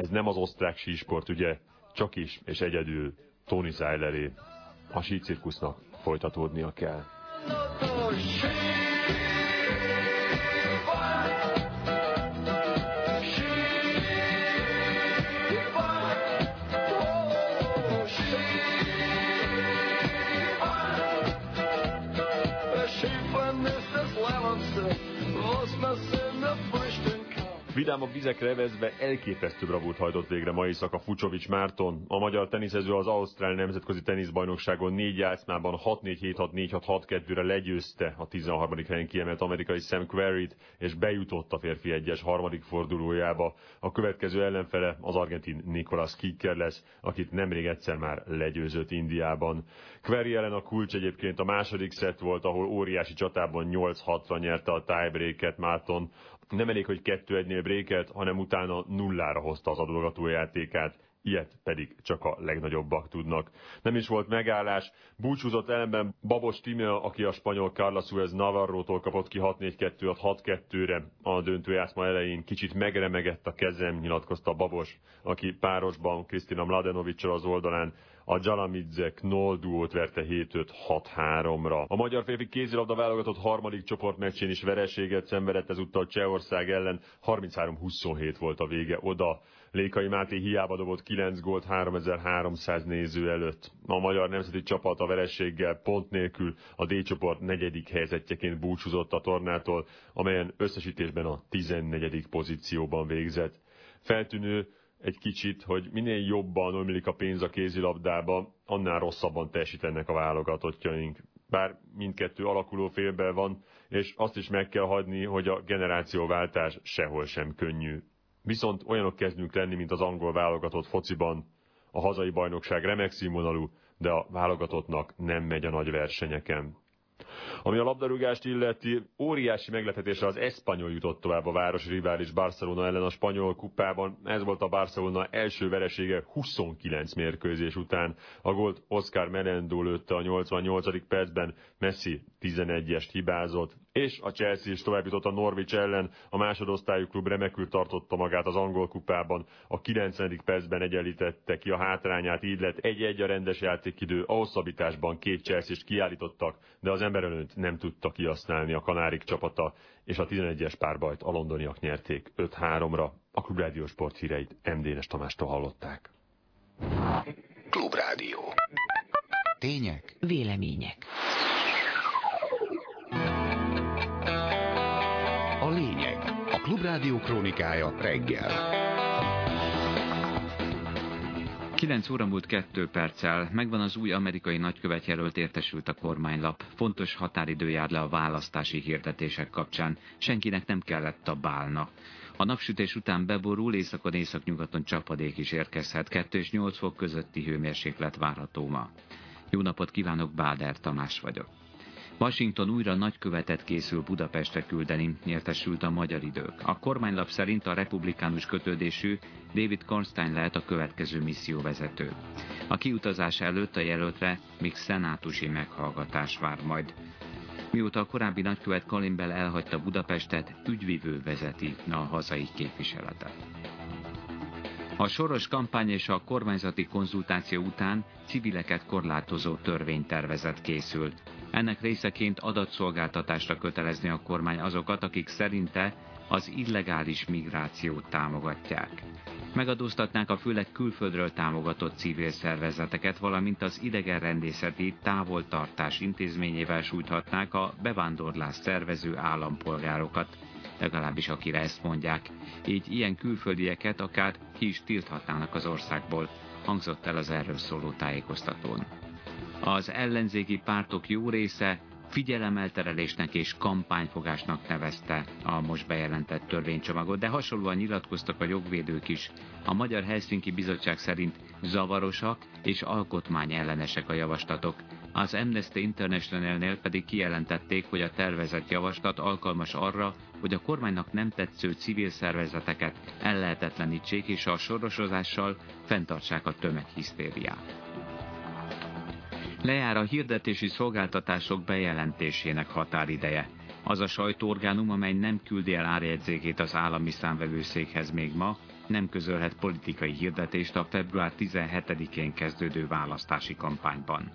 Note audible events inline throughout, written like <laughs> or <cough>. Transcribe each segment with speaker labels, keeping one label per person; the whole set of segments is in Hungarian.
Speaker 1: Ez nem az osztrák sísport, ugye, csak is és egyedül Tony Seileré. A sícirkusznak folytatódnia kell. Vidámabb vizekre evezve elképesztő bravúrt hajtott végre mai szaka Fucsovics Márton. A magyar teniszező az Ausztrál Nemzetközi Teniszbajnokságon négy játszmában 6-4-7-6-4-6-6-2-re legyőzte a 13. helyen kiemelt amerikai Sam Querrey-t, és bejutott a férfi egyes harmadik fordulójába. A következő ellenfele az argentin Nicolas Kicker lesz, akit nemrég egyszer már legyőzött Indiában. Querrey ellen a kulcs egyébként a második szett volt, ahol óriási csatában 8-6-ra nyerte a tiebreaket Márton nem elég, hogy 2-1-nél brékelt, hanem utána nullára hozta az adogató játékát, ilyet pedig csak a legnagyobbak tudnak. Nem is volt megállás, búcsúzott ellenben Babos Timea, aki a spanyol Carlos Suez Navarro-tól kapott ki 6-4-2-at 6-2-re a döntő játszma elején. Kicsit megremegett a kezem, nyilatkozta Babos, aki párosban Krisztina Mladenovicsal az oldalán a Jalamidze Knoll duót verte 7-5-6-3-ra. A magyar férfi kézilabda válogatott harmadik csoportmeccsén is vereséget szenvedett ezúttal Csehország ellen. 33-27 volt a vége oda. Lékai Máté hiába dobott 9 gólt 3300 néző előtt. A magyar nemzeti csapat a verességgel pont nélkül a D csoport negyedik helyzetjeként búcsúzott a tornától, amelyen összesítésben a 14. pozícióban végzett. Feltűnő, egy kicsit, hogy minél jobban ömlik a pénz a kézilabdába, annál rosszabban teljesítenek a válogatottjaink. Bár mindkettő alakuló félben van, és azt is meg kell hagyni, hogy a generációváltás sehol sem könnyű. Viszont olyanok kezdünk lenni, mint az angol válogatott fociban. A hazai bajnokság remek színvonalú, de a válogatottnak nem megy a nagy versenyeken. Ami a labdarúgást illeti, óriási meglepetésre az Espanyol jutott tovább a város rivális Barcelona ellen a spanyol kupában. Ez volt a Barcelona első veresége 29 mérkőzés után. A gólt Oscar Menendo lőtte a 88. percben, Messi 11-est hibázott, és a Chelsea is tovább jutott a Norwich ellen. A másodosztályú klub remekül tartotta magát az angol kupában. A 90. percben egyenlítette ki a hátrányát, így lett egy-egy a rendes játékidő. A hosszabbításban két Chelsea-t kiállítottak, de az emberelőnt nem tudta kihasználni a Kanárik csapata, és a 11-es párbajt a londoniak nyerték 5-3-ra. A Klubrádió sport híreit MD-nes Tamástól hallották.
Speaker 2: Klubrádió. Tények.
Speaker 3: Vélemények.
Speaker 2: A lényeg. A Klubrádió krónikája reggel.
Speaker 4: 9 óra múlt 2 perccel, megvan az új amerikai nagykövet jelölt értesült a kormánylap. Fontos határidő jár le a választási hirdetések kapcsán. Senkinek nem kellett a bálna. A napsütés után beborul, északon északnyugaton csapadék is érkezhet. 2 és 8 fok közötti hőmérséklet várható ma. Jó napot kívánok, Báder Tamás vagyok. Washington újra nagykövetet készül Budapestre küldeni, értesült a magyar idők. A kormánylap szerint a republikánus kötődésű David Kornstein lehet a következő misszióvezető. A kiutazás előtt a jelöltre még szenátusi meghallgatás vár majd. Mióta a korábbi nagykövet Kalimbel elhagyta Budapestet, ügyvivő vezeti a hazai képviseletet. A soros kampány és a kormányzati konzultáció után civileket korlátozó törvénytervezet készül. Ennek részeként adatszolgáltatásra kötelezni a kormány azokat, akik szerinte az illegális migrációt támogatják. Megadóztatnák a főleg külföldről támogatott civil szervezeteket, valamint az idegenrendészeti távoltartás intézményével sújthatnák a bevándorlás szervező állampolgárokat, legalábbis akire ezt mondják. Így ilyen külföldieket akár ki is tilthatnának az országból, hangzott el az erről szóló tájékoztatón. Az ellenzéki pártok jó része figyelemelterelésnek és kampányfogásnak nevezte a most bejelentett törvénycsomagot, de hasonlóan nyilatkoztak a jogvédők is. A Magyar Helsinki Bizottság szerint zavarosak és alkotmányellenesek a javaslatok. Az Amnesty International-nél pedig kijelentették, hogy a tervezett javaslat alkalmas arra, hogy a kormánynak nem tetsző civil szervezeteket ellehetetlenítsék és a sorosozással fenntartsák a tömeghisztériát. Lejár a hirdetési szolgáltatások bejelentésének határideje. Az a sajtóorgánum, amely nem küldi el árjegyzékét az állami számvevőszékhez még ma, nem közölhet politikai hirdetést a február 17-én kezdődő választási kampányban.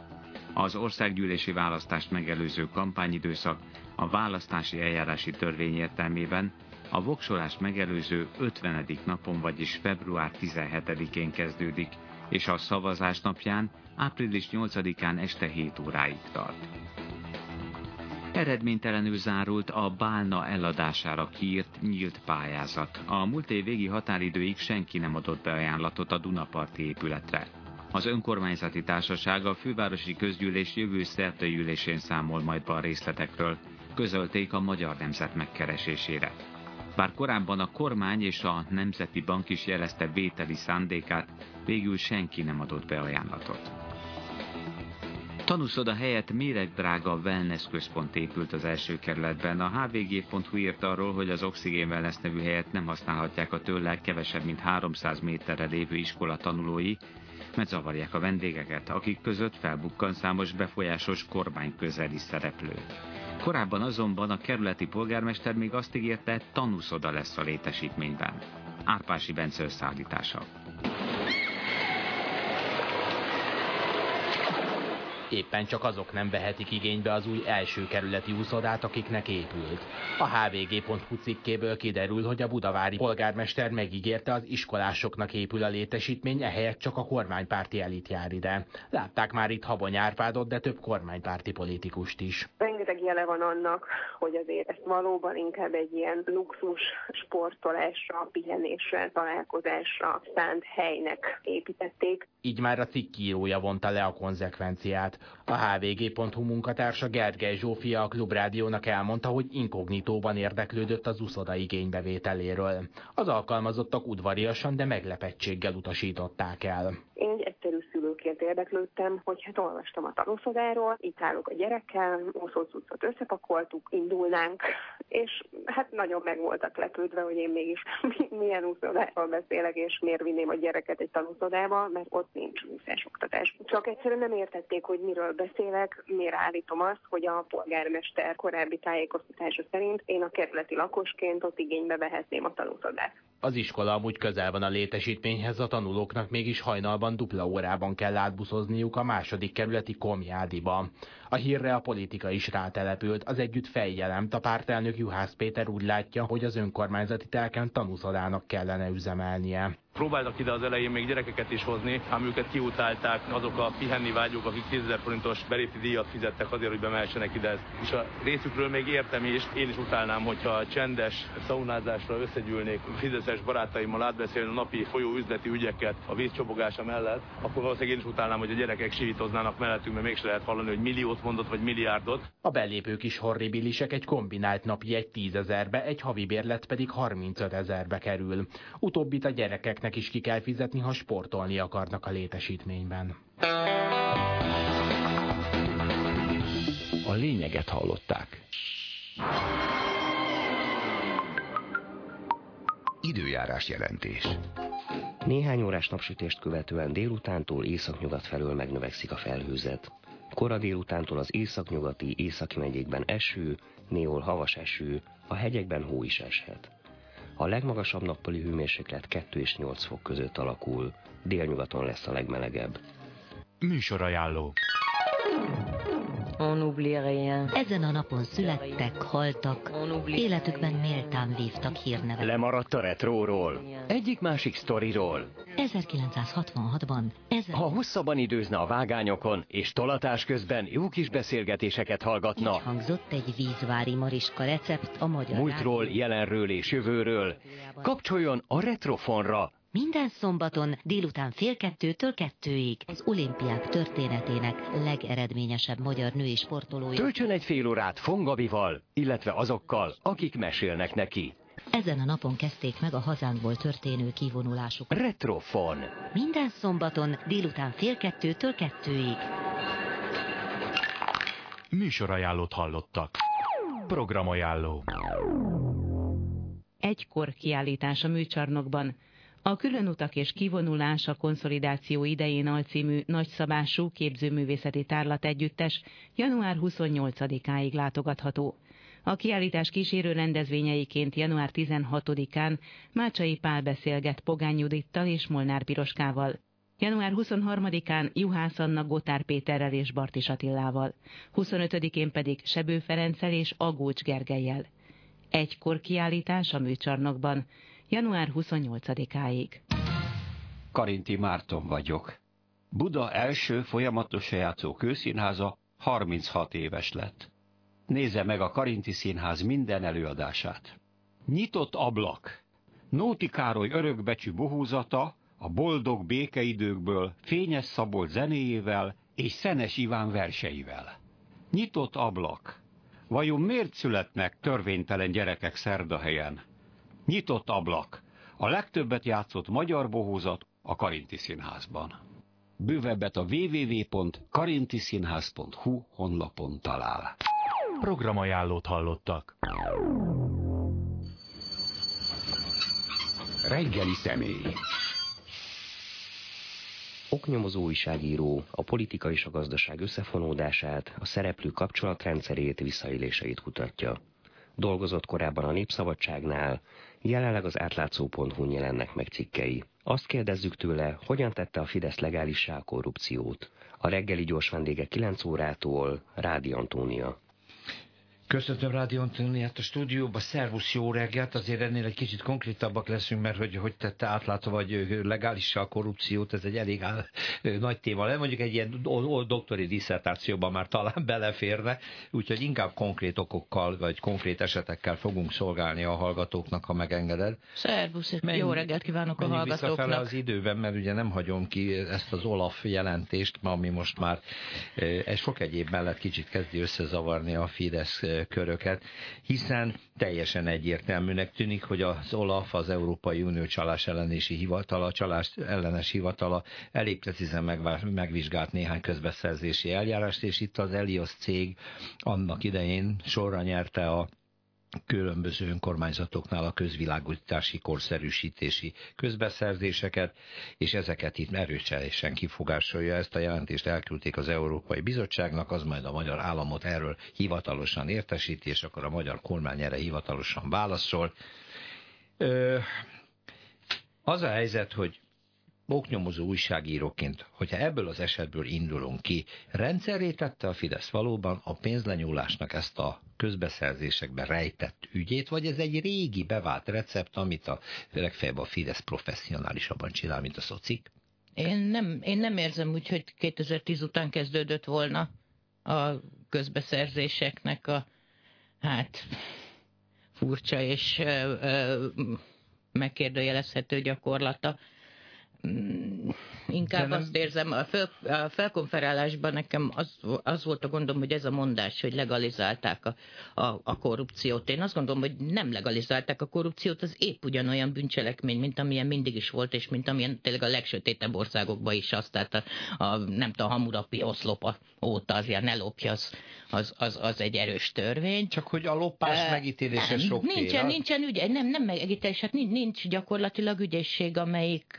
Speaker 4: Az országgyűlési választást megelőző kampányidőszak a választási eljárási törvény értelmében a voksolást megelőző 50. napon, vagyis február 17-én kezdődik, és a szavazás napján április 8-án este 7 óráig tart. Eredménytelenül zárult a bálna eladására kiírt nyílt pályázat. A múlt év végi határidőig senki nem adott be ajánlatot a Dunaparti épületre. Az önkormányzati társaság a fővárosi közgyűlés jövő szerte ülésén számol majd be a részletekről, közölték a Magyar Nemzet megkeresésére. Bár korábban a kormány és a Nemzeti Bank is jelezte vételi szándékát, végül senki nem adott be ajánlatot. Tanúszoda helyett méregdrága wellness központ épült az első kerületben. A hvg.hu írt arról, hogy az Oxigén Wellness nevű helyet nem használhatják a tőle kevesebb, mint 300 méterre lévő iskola tanulói, mert zavarják a vendégeket, akik között felbukkan számos befolyásos kormányközeli szereplő. Korábban azonban a kerületi polgármester még azt ígérte, tanúszoda lesz a létesítményben. Árpási Bence összeállítása.
Speaker 3: Éppen csak azok nem vehetik igénybe az új első kerületi úszodát, akiknek épült. A hvg.hu cikkéből kiderül, hogy a budavári polgármester megígérte az iskolásoknak épül a létesítmény, ehelyett csak a kormánypárti elit jár ide. Látták már itt Habony Árpádot, de több kormánypárti politikust is.
Speaker 5: Rengeteg jele van annak, hogy azért ezt valóban inkább egy ilyen luxus sportolásra, pihenésre, találkozásra szánt helynek építették.
Speaker 3: Így már a cikkírója vonta le a konzekvenciát. A hvg.hu munkatársa Gergely Zsófia a Klubrádiónak elmondta, hogy inkognitóban érdeklődött az uszoda igénybevételéről. Az alkalmazottak udvariasan, de meglepettséggel utasították el.
Speaker 5: Én egy egyszerű szülőként érdeklődtem, hogy hát olvastam a tanúszodáról, itt állok a gyerekkel, úszócuccot összepakoltuk, indulnánk, és hát nagyon meg voltak lepődve, hogy én mégis <laughs> milyen úszodáról beszélek, és miért vinném a gyereket egy tanúszodába, mert ott nincs úszásoktatás. Csak egyszerűen nem értették, hogy miről beszélek, miért állítom azt, hogy a polgármester korábbi tájékoztatása szerint én a kerületi lakosként ott igénybe vehetném a tanúszodát.
Speaker 3: Az iskola amúgy közel van a létesítményhez, a tanulóknak mégis hajnalban dupla órában kell átbuszozniuk a második kerületi Komjádiba. A hírre a politika is rátelepült, az együtt feljelent, a pártelnök Juhász Péter úgy látja, hogy az önkormányzati telken tanúszodának kellene üzemelnie.
Speaker 6: Próbáltak ide az elején még gyerekeket is hozni, ám őket kiutálták azok a pihenni vágyók, akik 10 forintos beléti díjat fizettek azért, hogy bemehessenek ide. És a részükről még értem is, én is utálnám, hogyha csendes szaunázásra összegyűlnék fideszes barátaimmal átbeszélni a napi folyó üzleti ügyeket a vízcsobogása mellett, akkor valószínűleg én is utálnám, hogy a gyerekek sivítoznának mellettünk, mert mégse lehet hallani, hogy milliót mondott, vagy milliárdot.
Speaker 3: A belépők is horribilisek, egy kombinált napi egy 10 ezerbe, egy havi bérlet pedig 35 ezerbe kerül. Utóbbit a gyerekek gyerekeknek is ki kell fizetni, ha sportolni akarnak a létesítményben.
Speaker 2: A lényeget hallották. Időjárás jelentés.
Speaker 7: Néhány órás napsütést követően délutántól északnyugat felől megnövekszik a felhőzet. Kora délutántól az északnyugati, északi megyékben eső, néhol havas eső, a hegyekben hó is eshet. A legmagasabb nappali hőmérséklet 2 és 8 fok között alakul, délnyugaton lesz a legmelegebb.
Speaker 2: Műsorajánló.
Speaker 8: On oublie rien.
Speaker 9: Ezen a napon születtek, haltak, életükben méltán vívtak hírnevet.
Speaker 10: Lemaradt a retróról, egyik-másik sztoriról.
Speaker 9: 1966-ban ezer...
Speaker 10: Ha hosszabban időzne a vágányokon, és tolatás közben jó kis beszélgetéseket hallgatna.
Speaker 9: Így hangzott egy vízvári mariska recept a magyar
Speaker 10: Múltról, jelenről és jövőről. Kapcsoljon a Retrofonra,
Speaker 9: minden szombaton délután fél kettőtől kettőig az olimpiák történetének legeredményesebb magyar női sportolója.
Speaker 10: Töltsön egy fél órát Fongabival, illetve azokkal, akik mesélnek neki.
Speaker 9: Ezen a napon kezdték meg a hazánkból történő kivonulásuk.
Speaker 10: Retrofon.
Speaker 9: Minden szombaton délután fél kettőtől kettőig.
Speaker 2: Műsorajánlót hallottak. Programajánló.
Speaker 11: Egykor kiállítás a műcsarnokban. A különutak és kivonulás a konszolidáció idején alcímű nagyszabású képzőművészeti tárlat együttes január 28-áig látogatható. A kiállítás kísérő rendezvényeiként január 16-án Mácsai Pál beszélget Pogány Judittal és Molnár Piroskával. Január 23-án Juhász Anna Gotár Péterrel és Bartis Attilával, 25-én pedig Sebő Ferenccel és Agócs Gergelyel. Egykor kiállítás a műcsarnokban, január 28-áig.
Speaker 8: Karinti Márton vagyok. Buda első folyamatosan játszó kőszínháza 36 éves lett. Nézze meg a Karinti Színház minden előadását. Nyitott ablak. Nóti Károly örökbecsű bohúzata, a boldog békeidőkből Fényes Szabolt zenéjével és Szenes Iván verseivel. Nyitott ablak. Vajon miért születnek törvénytelen gyerekek szerdahelyen? Nyitott ablak. A legtöbbet játszott magyar bohózat a Karinti Színházban. Bővebbet a www.karintiszínház.hu honlapon talál.
Speaker 12: Programajánlót hallottak.
Speaker 2: Reggeli személy.
Speaker 7: Oknyomozó újságíró a politika és a gazdaság összefonódását, a szereplő kapcsolatrendszerét, visszaéléseit kutatja. Dolgozott korábban a Népszabadságnál, jelenleg az átlátszó.hu jelennek meg cikkei. Azt kérdezzük tőle, hogyan tette a Fidesz legálissá a korrupciót. A reggeli gyors vendége 9 órától Rádi Antónia.
Speaker 13: Köszöntöm Rádió Antoniát a stúdióba, szervusz, jó reggelt, azért ennél egy kicsit konkrétabbak leszünk, mert hogy, hogy tette átlátva vagy legális a korrupciót, ez egy elég áll, nagy téma. Le mondjuk egy ilyen doktori diszertációban már talán <laughs> beleférne, úgyhogy inkább konkrét okokkal vagy konkrét esetekkel fogunk szolgálni a hallgatóknak, ha megengeded.
Speaker 14: Szervusz, Menj, jó reggelt kívánok a hallgatóknak.
Speaker 13: az időben, mert ugye nem hagyom ki ezt az Olaf jelentést, ami most már egy sok egyéb mellett kicsit kezdi összezavarni a Fidesz köröket, hiszen teljesen egyértelműnek tűnik, hogy az OLAF, az Európai Unió csalás ellenési hivatala, csalás ellenes hivatala elég precízen megvizsgált néhány közbeszerzési eljárást, és itt az Elios cég annak idején sorra nyerte a különböző önkormányzatoknál a közvilágítási korszerűsítési közbeszerzéseket, és ezeket itt erősen kifogásolja. Ezt a jelentést elküldték az Európai Bizottságnak, az majd a magyar államot erről hivatalosan értesíti, és akkor a magyar kormány erre hivatalosan válaszol. Ö, az a helyzet, hogy oknyomozó újságíróként, hogyha ebből az esetből indulunk ki, rendszerré tette a Fidesz valóban a pénzlenyúlásnak ezt a közbeszerzésekben rejtett ügyét, vagy ez egy régi bevált recept, amit a legfeljebb a Fidesz professzionálisabban csinál, mint a szocik?
Speaker 14: Én nem, én nem érzem úgy, hogy 2010 után kezdődött volna a közbeszerzéseknek a hát furcsa és ö, ö, megkérdőjelezhető gyakorlata. Mm, inkább nem... azt érzem, a, fel, a felkonferálásban nekem az, az volt a gondom, hogy ez a mondás, hogy legalizálták a, a, a korrupciót. Én azt gondolom, hogy nem legalizálták a korrupciót, az épp ugyanolyan bűncselekmény, mint amilyen mindig is volt, és mint amilyen tényleg a legsötétebb országokban is az, tehát a, a nem tudom, a hamurapi oszlopa óta az ilyen ne az, az, az, az egy erős törvény.
Speaker 13: Csak hogy a lopás uh, megítélése sok
Speaker 14: Nincsen, nincsen ügy, nem, nem megítélés, hát nincs, nincs gyakorlatilag ügyészség, amelyik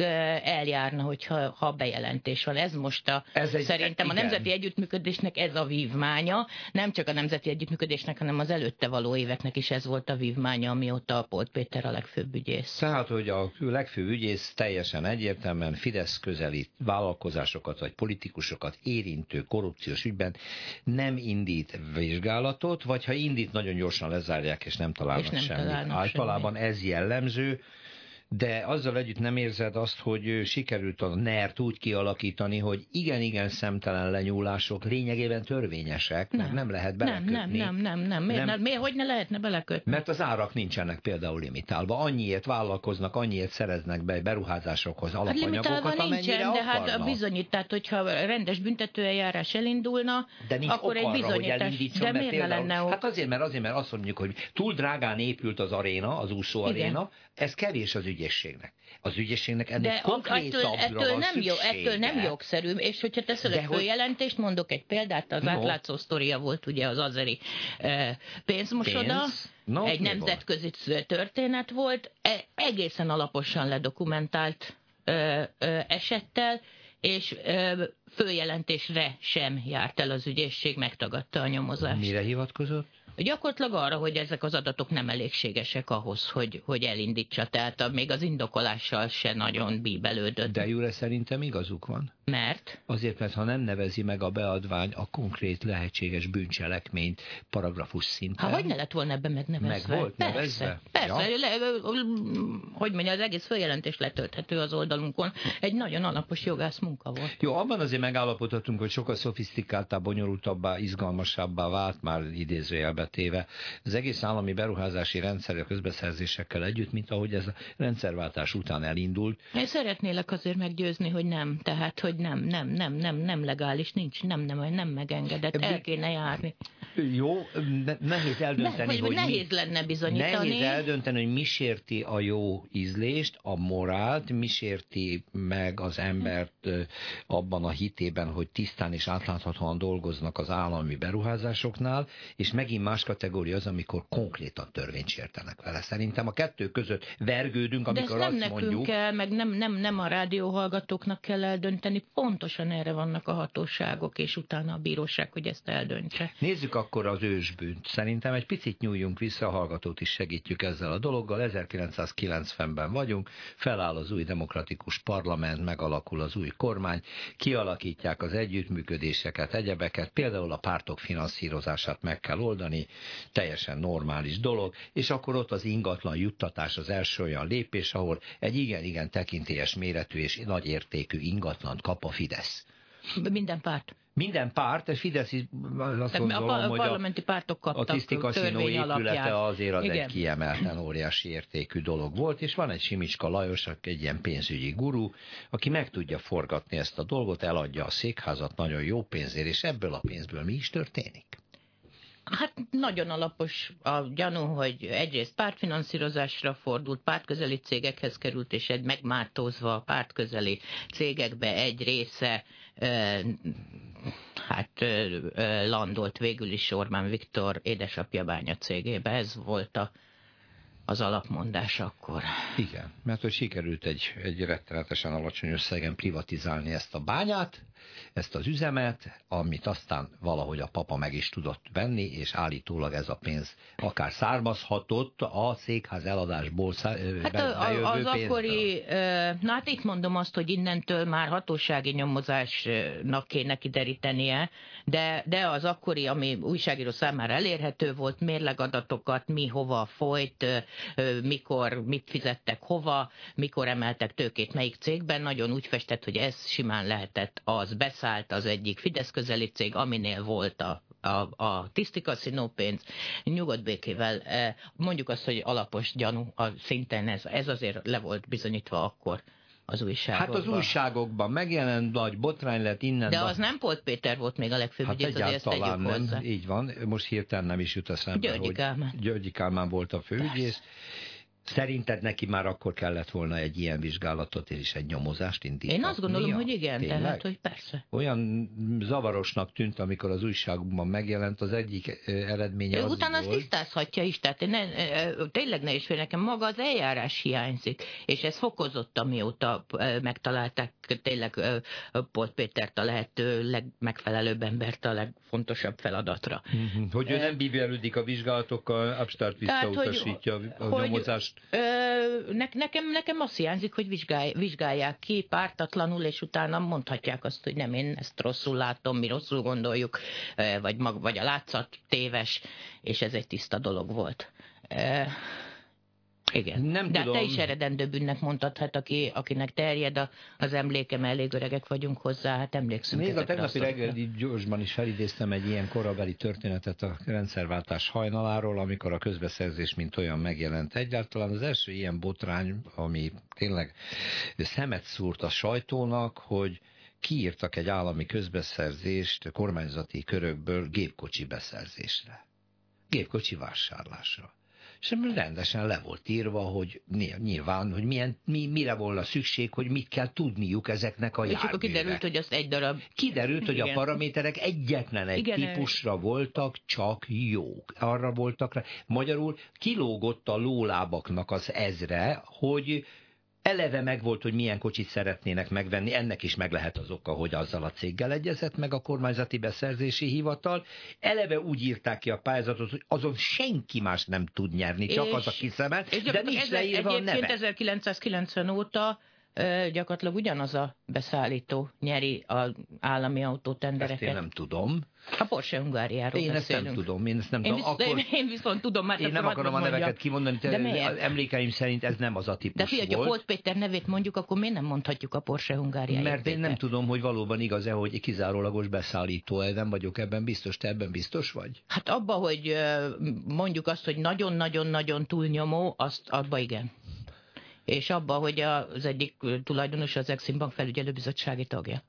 Speaker 14: eljárna, hogyha ha bejelentés van. Ez most a, ez egy, szerintem igen. a nemzeti együttműködésnek ez a vívmánya, nem csak a nemzeti együttműködésnek, hanem az előtte való éveknek is ez volt a vívmánya, amióta a Polt Péter a legfőbb ügyész.
Speaker 13: Tehát, hogy a legfőbb ügyész teljesen egyértelműen Fidesz közeli vállalkozásokat vagy politikusokat érintő korrupciós ügyben nem indít vizsgálatot, vagy ha indít, nagyon gyorsan lezárják, és nem találnak és nem semmit. Találnak Általában ez jellemző, de azzal együtt nem érzed azt, hogy sikerült a NERT úgy kialakítani, hogy igen-igen szemtelen lenyúlások lényegében törvényesek, nem, nem lehet belekötni.
Speaker 14: Nem, nem, nem, nem, Miért, nem. miért hogy ne lehetne belekötni?
Speaker 13: Mert az árak nincsenek például limitálva. Annyiért vállalkoznak, annyiért szereznek be beruházásokhoz hát alapanyagokat, hát amennyire nincsen, de hát
Speaker 14: a bizonyít, tehát hogyha rendes büntetőeljárás elindulna, de nincs akkor egy bizonyítás. De miért például, lenne
Speaker 13: ok? Hát azért, mert azért, mert azt mondjuk, hogy túl drágán épült az aréna, az úszó aréna, ez kevés az ügyészségnek. Az ügyészségnek ennek De konkrétabbra ettől, ettől
Speaker 14: nem
Speaker 13: jó,
Speaker 14: ettől nem jogszerű, és hogyha teszel egy följelentést, mondok egy példát, az no. átlátszó sztoria volt ugye az azeri e, pénzmosoda, Pénz? no, egy nemzetközi van? történet volt, e, egészen alaposan ledokumentált e, e, esettel, és e, följelentésre sem járt el az ügyészség, megtagadta a nyomozást.
Speaker 13: Mire hivatkozott?
Speaker 14: Gyakorlatilag arra, hogy ezek az adatok nem elégségesek ahhoz, hogy, hogy elindítsa. Tehát még az indokolással se nagyon bíbelődött.
Speaker 13: De Jure szerintem igazuk van.
Speaker 14: Mert?
Speaker 13: Azért, mert ha nem nevezi meg a beadvány a konkrét lehetséges bűncselekményt paragrafus szinten.
Speaker 14: Hát hogy ne lett volna ebben megnevezve?
Speaker 13: Meg volt persze, nevezve?
Speaker 14: Persze, ja. le, hogy mondja, az egész följelentés letölthető az oldalunkon. Egy nagyon alapos jogász munka volt.
Speaker 13: Jó, abban azért megállapodhatunk, hogy sokkal szofisztikáltabb, bonyolultabbá, izgalmasabbá vált már idézőjelbe téve az egész állami beruházási rendszer a közbeszerzésekkel együtt, mint ahogy ez a rendszerváltás után elindult.
Speaker 14: Én szeretnélek azért meggyőzni, hogy nem, tehát, hogy nem, nem, nem, nem, nem legális, nincs, nem, nem, nem megengedett, el kéne járni.
Speaker 13: Jó, nehéz eldönteni,
Speaker 14: ne, hogy, hogy nehéz mi, lenne bizonyítani.
Speaker 13: Nehéz eldönteni, hogy mi sérti a jó ízlést, a morált, mi sérti meg az embert abban a hitében, hogy tisztán és átláthatóan dolgoznak az állami beruházásoknál, és megint más kategória az, amikor konkrétan törvényt sértenek vele. Szerintem a kettő között vergődünk, amikor
Speaker 14: De
Speaker 13: azt
Speaker 14: nem
Speaker 13: mondjuk...
Speaker 14: kell, meg nem, nem, nem a rádióhallgatóknak kell eldönteni, pontosan erre vannak a hatóságok, és utána a bíróság, hogy ezt eldöntse.
Speaker 13: Nézzük akkor az ősbűnt. Szerintem egy picit nyúljunk vissza, a hallgatót is segítjük ezzel a dologgal. 1990-ben vagyunk, feláll az új demokratikus parlament, megalakul az új kormány, kialakítják az együttműködéseket, egyebeket, például a pártok finanszírozását meg kell oldani, teljesen normális dolog, és akkor ott az ingatlan juttatás az első olyan lépés, ahol egy igen-igen tekintélyes méretű és nagy értékű ingatlan kap a Fidesz.
Speaker 14: Minden párt.
Speaker 13: Minden párt, és Fidesz azt gondolom, a, a
Speaker 14: hogy parlamenti pártok kaptak
Speaker 13: a tisztikaszinó épülete azért az Igen. egy kiemelten óriási értékű dolog volt, és van egy Simicska Lajos, egy ilyen pénzügyi guru, aki meg tudja forgatni ezt a dolgot, eladja a székházat nagyon jó pénzért, és ebből a pénzből mi is történik?
Speaker 14: Hát nagyon alapos a gyanú, hogy egyrészt pártfinanszírozásra fordult, pártközeli cégekhez került, és egy megmártózva a pártközeli cégekbe egy része hát landolt végül is Orbán Viktor édesapja bánya cégébe. Ez volt a, az alapmondás akkor.
Speaker 13: Igen, mert hogy sikerült egy, egy rettenetesen alacsony összegen privatizálni ezt a bányát, ezt az üzemet, amit aztán valahogy a papa meg is tudott venni, és állítólag ez a pénz akár származhatott a székház eladásból hát
Speaker 14: a, az akkori, na hát itt mondom azt, hogy innentől már hatósági nyomozásnak kéne kiderítenie, de, de az akkori, ami újságíró számára elérhető volt, mérlegadatokat, mi hova folyt, mikor, mit fizettek hova, mikor emeltek tőkét melyik cégben, nagyon úgy festett, hogy ez simán lehetett az. Beszállt az egyik Fidesz közeli cég, aminél volt a a, a tisztikaszinó pénz, nyugodt békével, mondjuk azt, hogy alapos gyanú, a szinten ez, ez azért le volt bizonyítva akkor az újságokban.
Speaker 13: Hát az újságokban megjelent nagy botrány lett innen.
Speaker 14: De az nem Polt Péter volt még a legfőbb hát ügyész, ezt nem. Hozzá.
Speaker 13: Így van, most hirtelen nem is jut eszembe,
Speaker 14: Györgyi Kálmán.
Speaker 13: hogy Györgyi Kálmán volt a főügyész. Persze Szerinted neki már akkor kellett volna egy ilyen vizsgálatot és egy nyomozást indítani?
Speaker 14: Én azt gondolom, hogy igen, Tényleg? tehát, hogy persze.
Speaker 13: Olyan zavarosnak tűnt, amikor az újságban megjelent az egyik eredménye az
Speaker 14: Utána
Speaker 13: volt.
Speaker 14: azt tisztázhatja is, tehát ne, tényleg ne is nekem maga az eljárás hiányzik, és ez fokozott, amióta megtalálták tényleg Polt Pétert a lehető legmegfelelőbb embert a legfontosabb feladatra.
Speaker 13: Mhm. Hogy ő nem bíbelődik a vizsgálatokkal, Abstart visszautasítja hogy, a nyomozást
Speaker 14: Ö, ne, nekem, nekem azt hiányzik, hogy vizsgálj, vizsgálják ki pártatlanul, és utána mondhatják azt, hogy nem, én ezt rosszul látom, mi rosszul gondoljuk, vagy, mag, vagy a látszat téves, és ez egy tiszta dolog volt. Igen. Nem De tudom. te is eredendő bűnnek mondtad, hát aki, akinek terjed a, az emlékem, elég öregek vagyunk hozzá, hát emlékszünk.
Speaker 13: Még a tegnapi reggeli gyorsban is felidéztem egy ilyen korabeli történetet a rendszerváltás hajnaláról, amikor a közbeszerzés mint olyan megjelent. Egyáltalán az első ilyen botrány, ami tényleg szemet szúrt a sajtónak, hogy kiírtak egy állami közbeszerzést kormányzati körökből gépkocsi beszerzésre. Gépkocsi vásárlásra és rendesen le volt írva, hogy nyilván, hogy milyen, mi, mire volna szükség, hogy mit kell tudniuk ezeknek a És akkor
Speaker 14: kiderült, hogy az egy darab.
Speaker 13: Kiderült, hogy Igen. a paraméterek egyetlen egy Igen, típusra voltak csak jók. Arra voltak rá. Magyarul kilógott a lólábaknak az ezre, hogy eleve megvolt, hogy milyen kocsit szeretnének megvenni, ennek is meg lehet az oka, hogy azzal a céggel egyezett meg a kormányzati beszerzési hivatal. Eleve úgy írták ki a pályázatot, hogy azon senki más nem tud nyerni, csak és, az, aki szemel, de nincs leírva a neve.
Speaker 14: 1990 óta gyakorlatilag ugyanaz a beszállító nyeri az állami autótendereket.
Speaker 13: Ezt én nem tudom.
Speaker 14: A Porsche Hungáriáról
Speaker 13: Én
Speaker 14: beszélünk.
Speaker 13: ezt nem tudom, én ezt nem
Speaker 14: én
Speaker 13: tudom.
Speaker 14: Visz, Akkor... <laughs> Én viszont tudom, mert
Speaker 13: Én nem akarom a neveket mondjam. kimondani, de az emlékeim szerint ez nem az a típus
Speaker 14: De figyelj,
Speaker 13: volt.
Speaker 14: ha Polt Péter nevét mondjuk, akkor miért nem mondhatjuk a Porsche Hungáriáját?
Speaker 13: Mert
Speaker 14: Péter?
Speaker 13: én nem tudom, hogy valóban igaz-e, hogy kizárólagos beszállító, nem vagyok ebben biztos, te ebben biztos vagy?
Speaker 14: Hát abba, hogy mondjuk azt, hogy nagyon-nagyon-nagyon túlnyomó, azt abba igen és abba, hogy az egyik tulajdonos az Exim Bank felügyelőbizottsági tagja.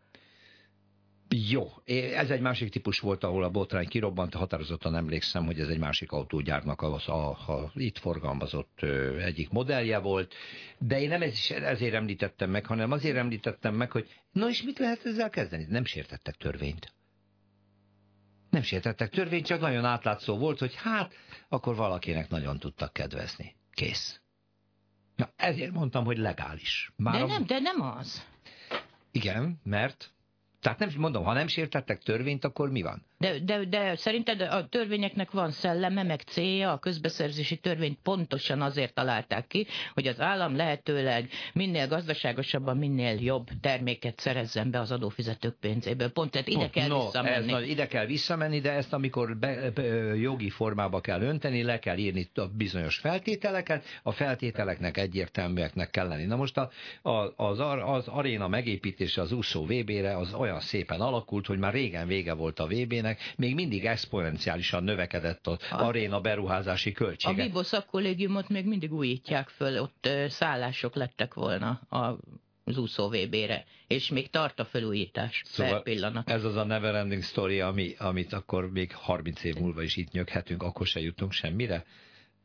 Speaker 13: Jó, ez egy másik típus volt, ahol a botrány kirobbant, határozottan emlékszem, hogy ez egy másik autógyárnak a, a, a itt forgalmazott egyik modellje volt, de én nem ez is ezért említettem meg, hanem azért említettem meg, hogy na és mit lehet ezzel kezdeni? Nem sértettek törvényt. Nem sértettek törvényt, csak nagyon átlátszó volt, hogy hát, akkor valakinek nagyon tudtak kedvezni. Kész. Na, ezért mondtam, hogy legális.
Speaker 14: Már de, a... nem, de nem az.
Speaker 13: Igen, mert tehát nem mondom, ha nem sértettek törvényt, akkor mi van?
Speaker 14: De, de, de szerinted a törvényeknek van szelleme, meg célja, a közbeszerzési törvényt pontosan azért találták ki, hogy az állam lehetőleg minél gazdaságosabban, minél jobb terméket szerezzen be az adófizetők pénzéből. Pont tehát ide kell no, visszamenni.
Speaker 13: Ez, ide kell visszamenni, de ezt amikor be, be, jogi formába kell önteni, le kell írni a bizonyos feltételeket, a feltételeknek egyértelműeknek kell lenni. Na most a, a, az, az aréna megépítése az úszó VB-re az olyan szépen alakult, hogy már régen vége volt a VB-nek, működjenek, még mindig exponenciálisan növekedett az a, aréna beruházási költsége.
Speaker 14: A Vibo szakkollégiumot még mindig újítják föl, ott szállások lettek volna a az úszó VB-re, és még tart a felújítás szóval per pillanat.
Speaker 13: Ez az a neverending story, ami, amit akkor még 30 év múlva is itt nyöghetünk, akkor se jutunk semmire?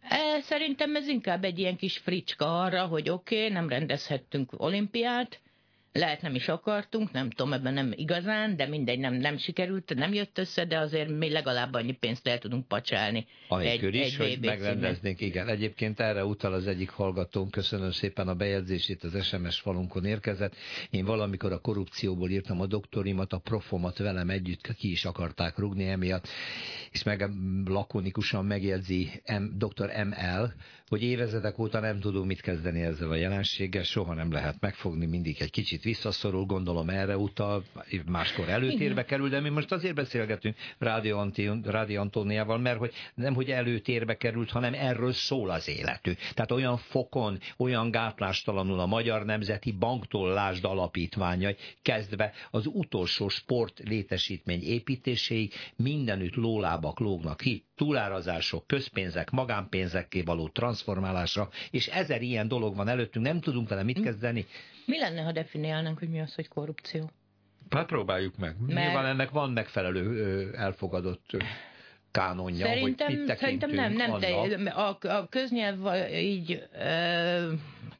Speaker 14: E, szerintem ez inkább egy ilyen kis fricska arra, hogy oké, okay, nem rendezhettünk olimpiát, lehet nem is akartunk, nem tudom, ebben nem igazán, de mindegy, nem, nem sikerült, nem jött össze, de azért mi legalább annyi pénzt el tudunk pacsálni.
Speaker 13: Anélkül is, egy hogy megrendeznénk, igen. Egyébként erre utal az egyik hallgatón, köszönöm szépen a bejegyzését, az SMS falunkon érkezett. Én valamikor a korrupcióból írtam a doktorimat, a profomat velem együtt ki is akarták rugni emiatt, és meg lakonikusan megjegyzi M, dr. ML, hogy évezredek óta nem tudunk mit kezdeni ezzel a jelenséggel, soha nem lehet megfogni, mindig egy kicsit visszaszorul, gondolom erre utal, máskor előtérbe kerül, de mi most azért beszélgetünk Rádió, Rádió Antóniával, mert hogy nem, hogy előtérbe került, hanem erről szól az életünk. Tehát olyan fokon, olyan gátlástalanul a Magyar Nemzeti Banktól lásd alapítványai, kezdve az utolsó sport létesítmény építéséig mindenütt lólábak lógnak ki, túlárazások, közpénzek, magánpénzekké való transformálásra, és ezer ilyen dolog van előttünk, nem tudunk vele mit kezdeni.
Speaker 14: Mi lenne, ha definiálnánk, hogy mi az, hogy korrupció?
Speaker 13: Hát próbáljuk meg. Mert... Nyilván ennek van megfelelő elfogadott kánonja,
Speaker 14: szerintem,
Speaker 13: hogy mit
Speaker 14: Szerintem nem, nem, de a, a köznyelv így, e,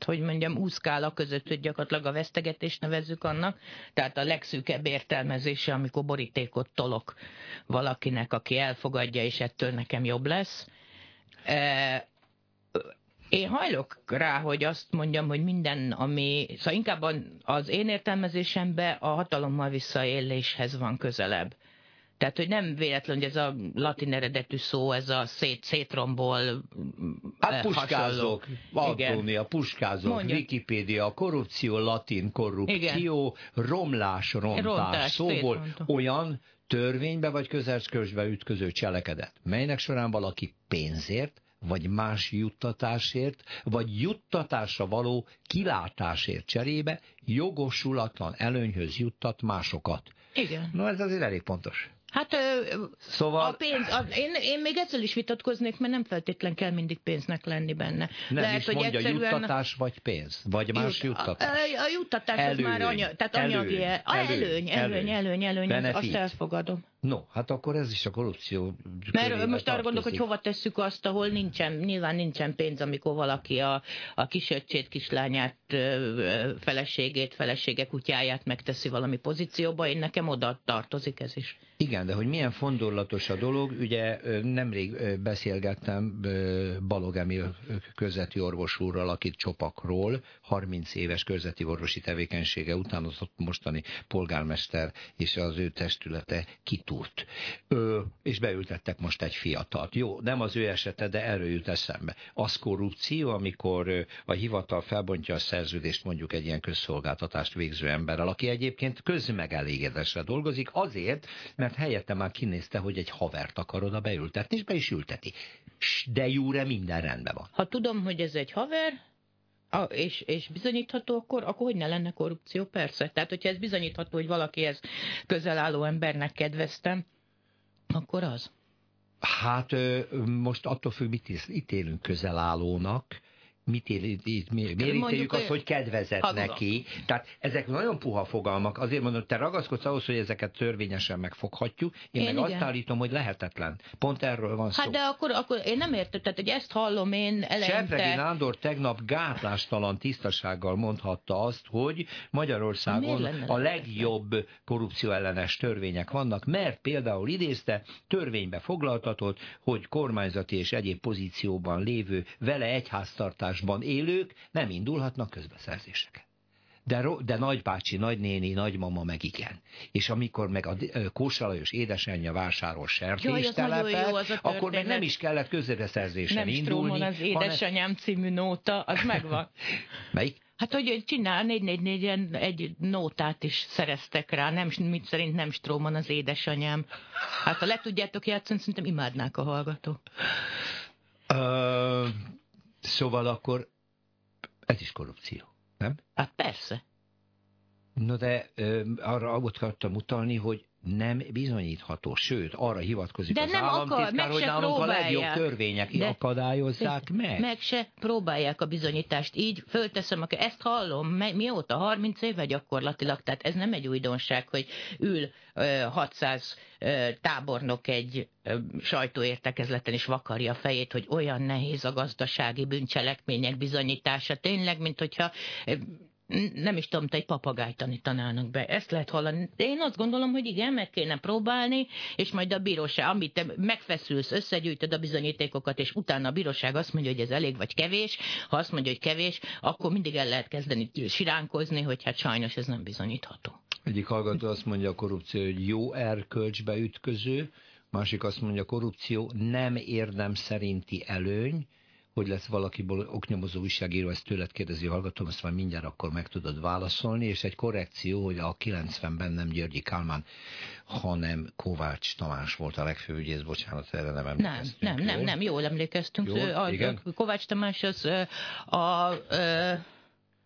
Speaker 14: hogy mondjam, úszkála között, hogy gyakorlatilag a vesztegetést nevezzük annak, tehát a legszűkebb értelmezése, amikor borítékot tolok valakinek, aki elfogadja, és ettől nekem jobb lesz. E, én hajlok rá, hogy azt mondjam, hogy minden, ami... Szóval inkább az én értelmezésemben a hatalommal visszaéléshez van közelebb. Tehát, hogy nem véletlen, hogy ez a latin eredetű szó, ez a szét, szétrombol
Speaker 13: Hát puskázok, Antónia, puskázok, Mondja. Wikipédia, korrupció, latin korrupció, Igen. romlás, rontás, rontás szóval olyan törvénybe vagy közelszközbe ütköző cselekedet, melynek során valaki pénzért, vagy más juttatásért, vagy juttatásra való kilátásért cserébe jogosulatlan előnyhöz juttat másokat.
Speaker 14: Igen.
Speaker 13: No, ez azért elég pontos.
Speaker 14: Hát szóval... a pénz, a, én, én még ezzel is vitatkoznék, mert nem feltétlen kell mindig pénznek lenni benne.
Speaker 13: Nem Lehet, is hogy mondja, egyszerűen... juttatás vagy pénz? Vagy más Jut, juttatás?
Speaker 14: A, a, juttatás előny, az már anya, tehát anyagi, előny, előny, előny, előny, előny, előny, előny azt elfogadom.
Speaker 13: No, hát akkor ez is a korrupció.
Speaker 14: Mert most arra gondolok, hogy hova tesszük azt, ahol nincsen, nyilván nincsen pénz, amikor valaki a, a kisöccsét, kislányát, feleségét, felesége kutyáját megteszi valami pozícióba, én nekem oda tartozik ez is.
Speaker 13: Igen, de hogy milyen fondorlatos a dolog, ugye nemrég beszélgettem Balog Emil közveti orvos úrral, akit Csopakról, 30 éves közveti orvosi tevékenysége után az ott mostani polgármester és az ő testülete kitúrt. Ö, és beültettek most egy fiatalt. Jó, nem az ő esete, de erről jut eszembe. Az korrupció, amikor a hivatal felbontja a szerződést mondjuk egy ilyen közszolgáltatást végző emberrel, aki egyébként közmegelégedésre dolgozik, azért, mert helyette már kinézte, hogy egy havert akar oda beültetni, és be is ülteti. De jóre minden rendben van.
Speaker 14: Ha tudom, hogy ez egy haver, és, és bizonyítható, akkor, akkor hogy ne lenne korrupció? Persze. Tehát, hogyha ez bizonyítható, hogy valakihez közel álló embernek kedveztem, akkor az.
Speaker 13: Hát most attól függ, mit ítélünk mit él, miért ítéljük azt, hogy kedvezett hazudok. neki. Tehát ezek nagyon puha fogalmak. Azért mondom, te ragaszkodsz ahhoz, hogy ezeket törvényesen megfoghatjuk. Én, én meg igen. azt állítom, hogy lehetetlen. Pont erről van szó.
Speaker 14: Hát de akkor, akkor én nem értem, tehát hogy ezt hallom én eleinte.
Speaker 13: Sepregi Nándor tegnap gátlástalan tisztasággal mondhatta azt, hogy Magyarországon a legjobb korrupcióellenes törvények vannak, mert például idézte, törvénybe foglaltatott, hogy kormányzati és egyéb pozícióban lévő vele egyháztartás lakásban élők nem indulhatnak közbeszerzéseket. De, de nagybácsi, nagynéni, nagymama meg igen. És amikor meg a Kósa Lajos édesanyja vásárol sertéstelepet, akkor meg nem is kellett közbeszerzésen nem indulni.
Speaker 14: Nem az édesanyám hanem... című nóta, az megvan. <laughs>
Speaker 13: Melyik?
Speaker 14: Hát, hogy csinál 444-en egy nótát is szereztek rá, nem, mit szerint nem Stróman az édesanyám. Hát ha le tudjátok játszani, szerintem imádnák a hallgatók.
Speaker 13: Uh, Szóval akkor ez is korrupció, nem?
Speaker 14: Hát persze.
Speaker 13: No de ö, arra ott akartam utalni, hogy nem bizonyítható, sőt, arra hivatkozik
Speaker 14: de
Speaker 13: az
Speaker 14: nem
Speaker 13: államtitkár,
Speaker 14: akar,
Speaker 13: hogy nálunk a legjobb törvények de akadályozzák meg.
Speaker 14: Meg se próbálják a bizonyítást. Így fölteszem, akkor ezt hallom, mióta? 30 éve gyakorlatilag, tehát ez nem egy újdonság, hogy ül 600 tábornok egy sajtóértekezleten és vakarja a fejét, hogy olyan nehéz a gazdasági bűncselekmények bizonyítása. Tényleg, mint hogyha nem is tudom, te egy papagájt tanítanának be. Ezt lehet hallani. De én azt gondolom, hogy igen, meg kéne próbálni, és majd a bíróság, amit te megfeszülsz, összegyűjtöd a bizonyítékokat, és utána a bíróság azt mondja, hogy ez elég vagy kevés. Ha azt mondja, hogy kevés, akkor mindig el lehet kezdeni siránkozni, hogy hát sajnos ez nem bizonyítható.
Speaker 13: Egyik hallgató azt mondja a korrupció, hogy jó erkölcsbe ütköző, másik azt mondja, a korrupció nem érdem szerinti előny, hogy lesz valakiból oknyomozó újságíró, ezt tőled kérdezi hallgatom, ezt már mindjárt akkor meg tudod válaszolni, és egy korrekció, hogy a 90-ben nem Györgyi Kálmán, hanem Kovács Tamás volt a legfőbb ügyész, bocsánat, erre nem
Speaker 14: emlékeztünk. Nem, nem, nem, nem, jól emlékeztünk. Jól, a, igen? Kovács Tamás az a, a, a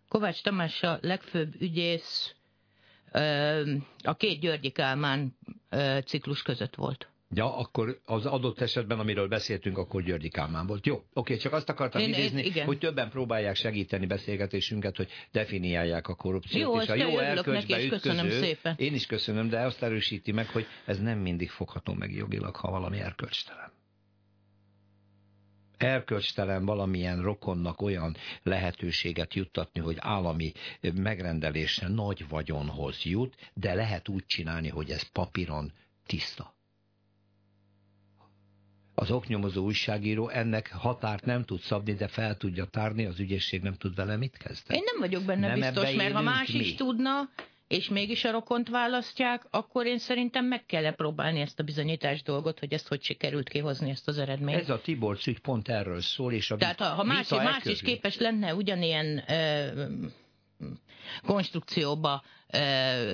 Speaker 14: Kovács Tamás a legfőbb ügyész a két Györgyi Kálmán ciklus között volt.
Speaker 13: Ja, akkor az adott esetben, amiről beszéltünk, akkor Györgyi Kálmán volt. Jó, oké, csak azt akartam én, idézni, én, hogy többen próbálják segíteni beszélgetésünket, hogy definiálják a korrupciót.
Speaker 14: Jó, és a jó erkölcsbe ütköző, szépen.
Speaker 13: Én is köszönöm, de azt erősíti meg, hogy ez nem mindig fogható meg jogilag, ha valami erkölcstelen erkölcstelen valamilyen rokonnak olyan lehetőséget juttatni, hogy állami megrendelése nagy vagyonhoz jut, de lehet úgy csinálni, hogy ez papíron tiszta az oknyomozó újságíró ennek határt nem tud szabni, de fel tudja tárni, az ügyészség nem tud vele mit kezdeni.
Speaker 14: Én nem vagyok benne nem biztos, mert ha más mi? is tudna, és mégis a rokont választják, akkor én szerintem meg kell -e próbálni ezt a bizonyítás dolgot, hogy ezt hogy sikerült kihozni ezt az eredményt.
Speaker 13: Ez a Tibor ügy pont erről szól, és a
Speaker 14: Tehát ha, ha más, más is képes lenne ugyanilyen ö, konstrukcióba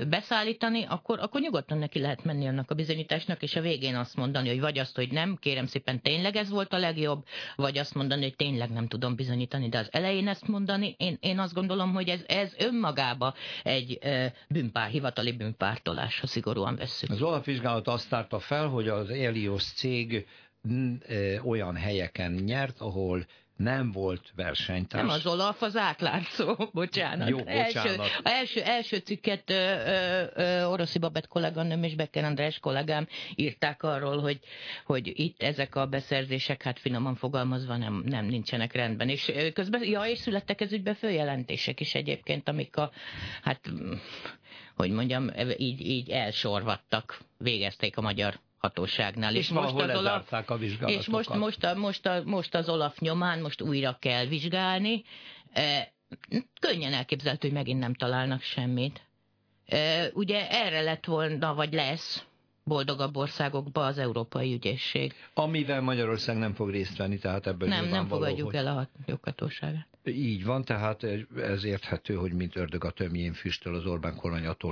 Speaker 14: beszállítani, akkor, akkor nyugodtan neki lehet menni annak a bizonyításnak, és a végén azt mondani, hogy vagy azt, hogy nem, kérem szépen tényleg ez volt a legjobb, vagy azt mondani, hogy tényleg nem tudom bizonyítani, de az elején ezt mondani, én, én azt gondolom, hogy ez, ez önmagába egy bűnpár, hivatali bűnpártolás, ha szigorúan vesszük.
Speaker 13: Az olafvizsgálat azt tárta fel, hogy az Elios cég olyan helyeken nyert, ahol nem volt versenytárs.
Speaker 14: Nem az Olaf, az átlátszó, <laughs> bocsánat.
Speaker 13: Jó, bocsánat.
Speaker 14: Első, első, első cikket ö, ö, ö, Oroszi Babett kolléganőm és Becker András kollégám írták arról, hogy, hogy itt ezek a beszerzések, hát finoman fogalmazva nem, nem nincsenek rendben. És közben, ja, és születtek ez ügybe följelentések is egyébként, amik a, hát, hogy mondjam, így, így elsorvattak, végezték a magyar hatóságnál.
Speaker 13: És, és most az Olaf, a
Speaker 14: És most, most, a, most, a, most az Olaf nyomán most újra kell vizsgálni. E, könnyen elképzelhető, hogy megint nem találnak semmit. E, ugye erre lett volna, vagy lesz boldogabb országokba az Európai Ügyészség.
Speaker 13: Amivel Magyarország nem fog részt venni, tehát ebből
Speaker 14: Nem, nem fogadjuk hogy... el a joghatóságát.
Speaker 13: Így van, tehát ez érthető, hogy mint ördög a tömjén füstöl az Orbán kormány attól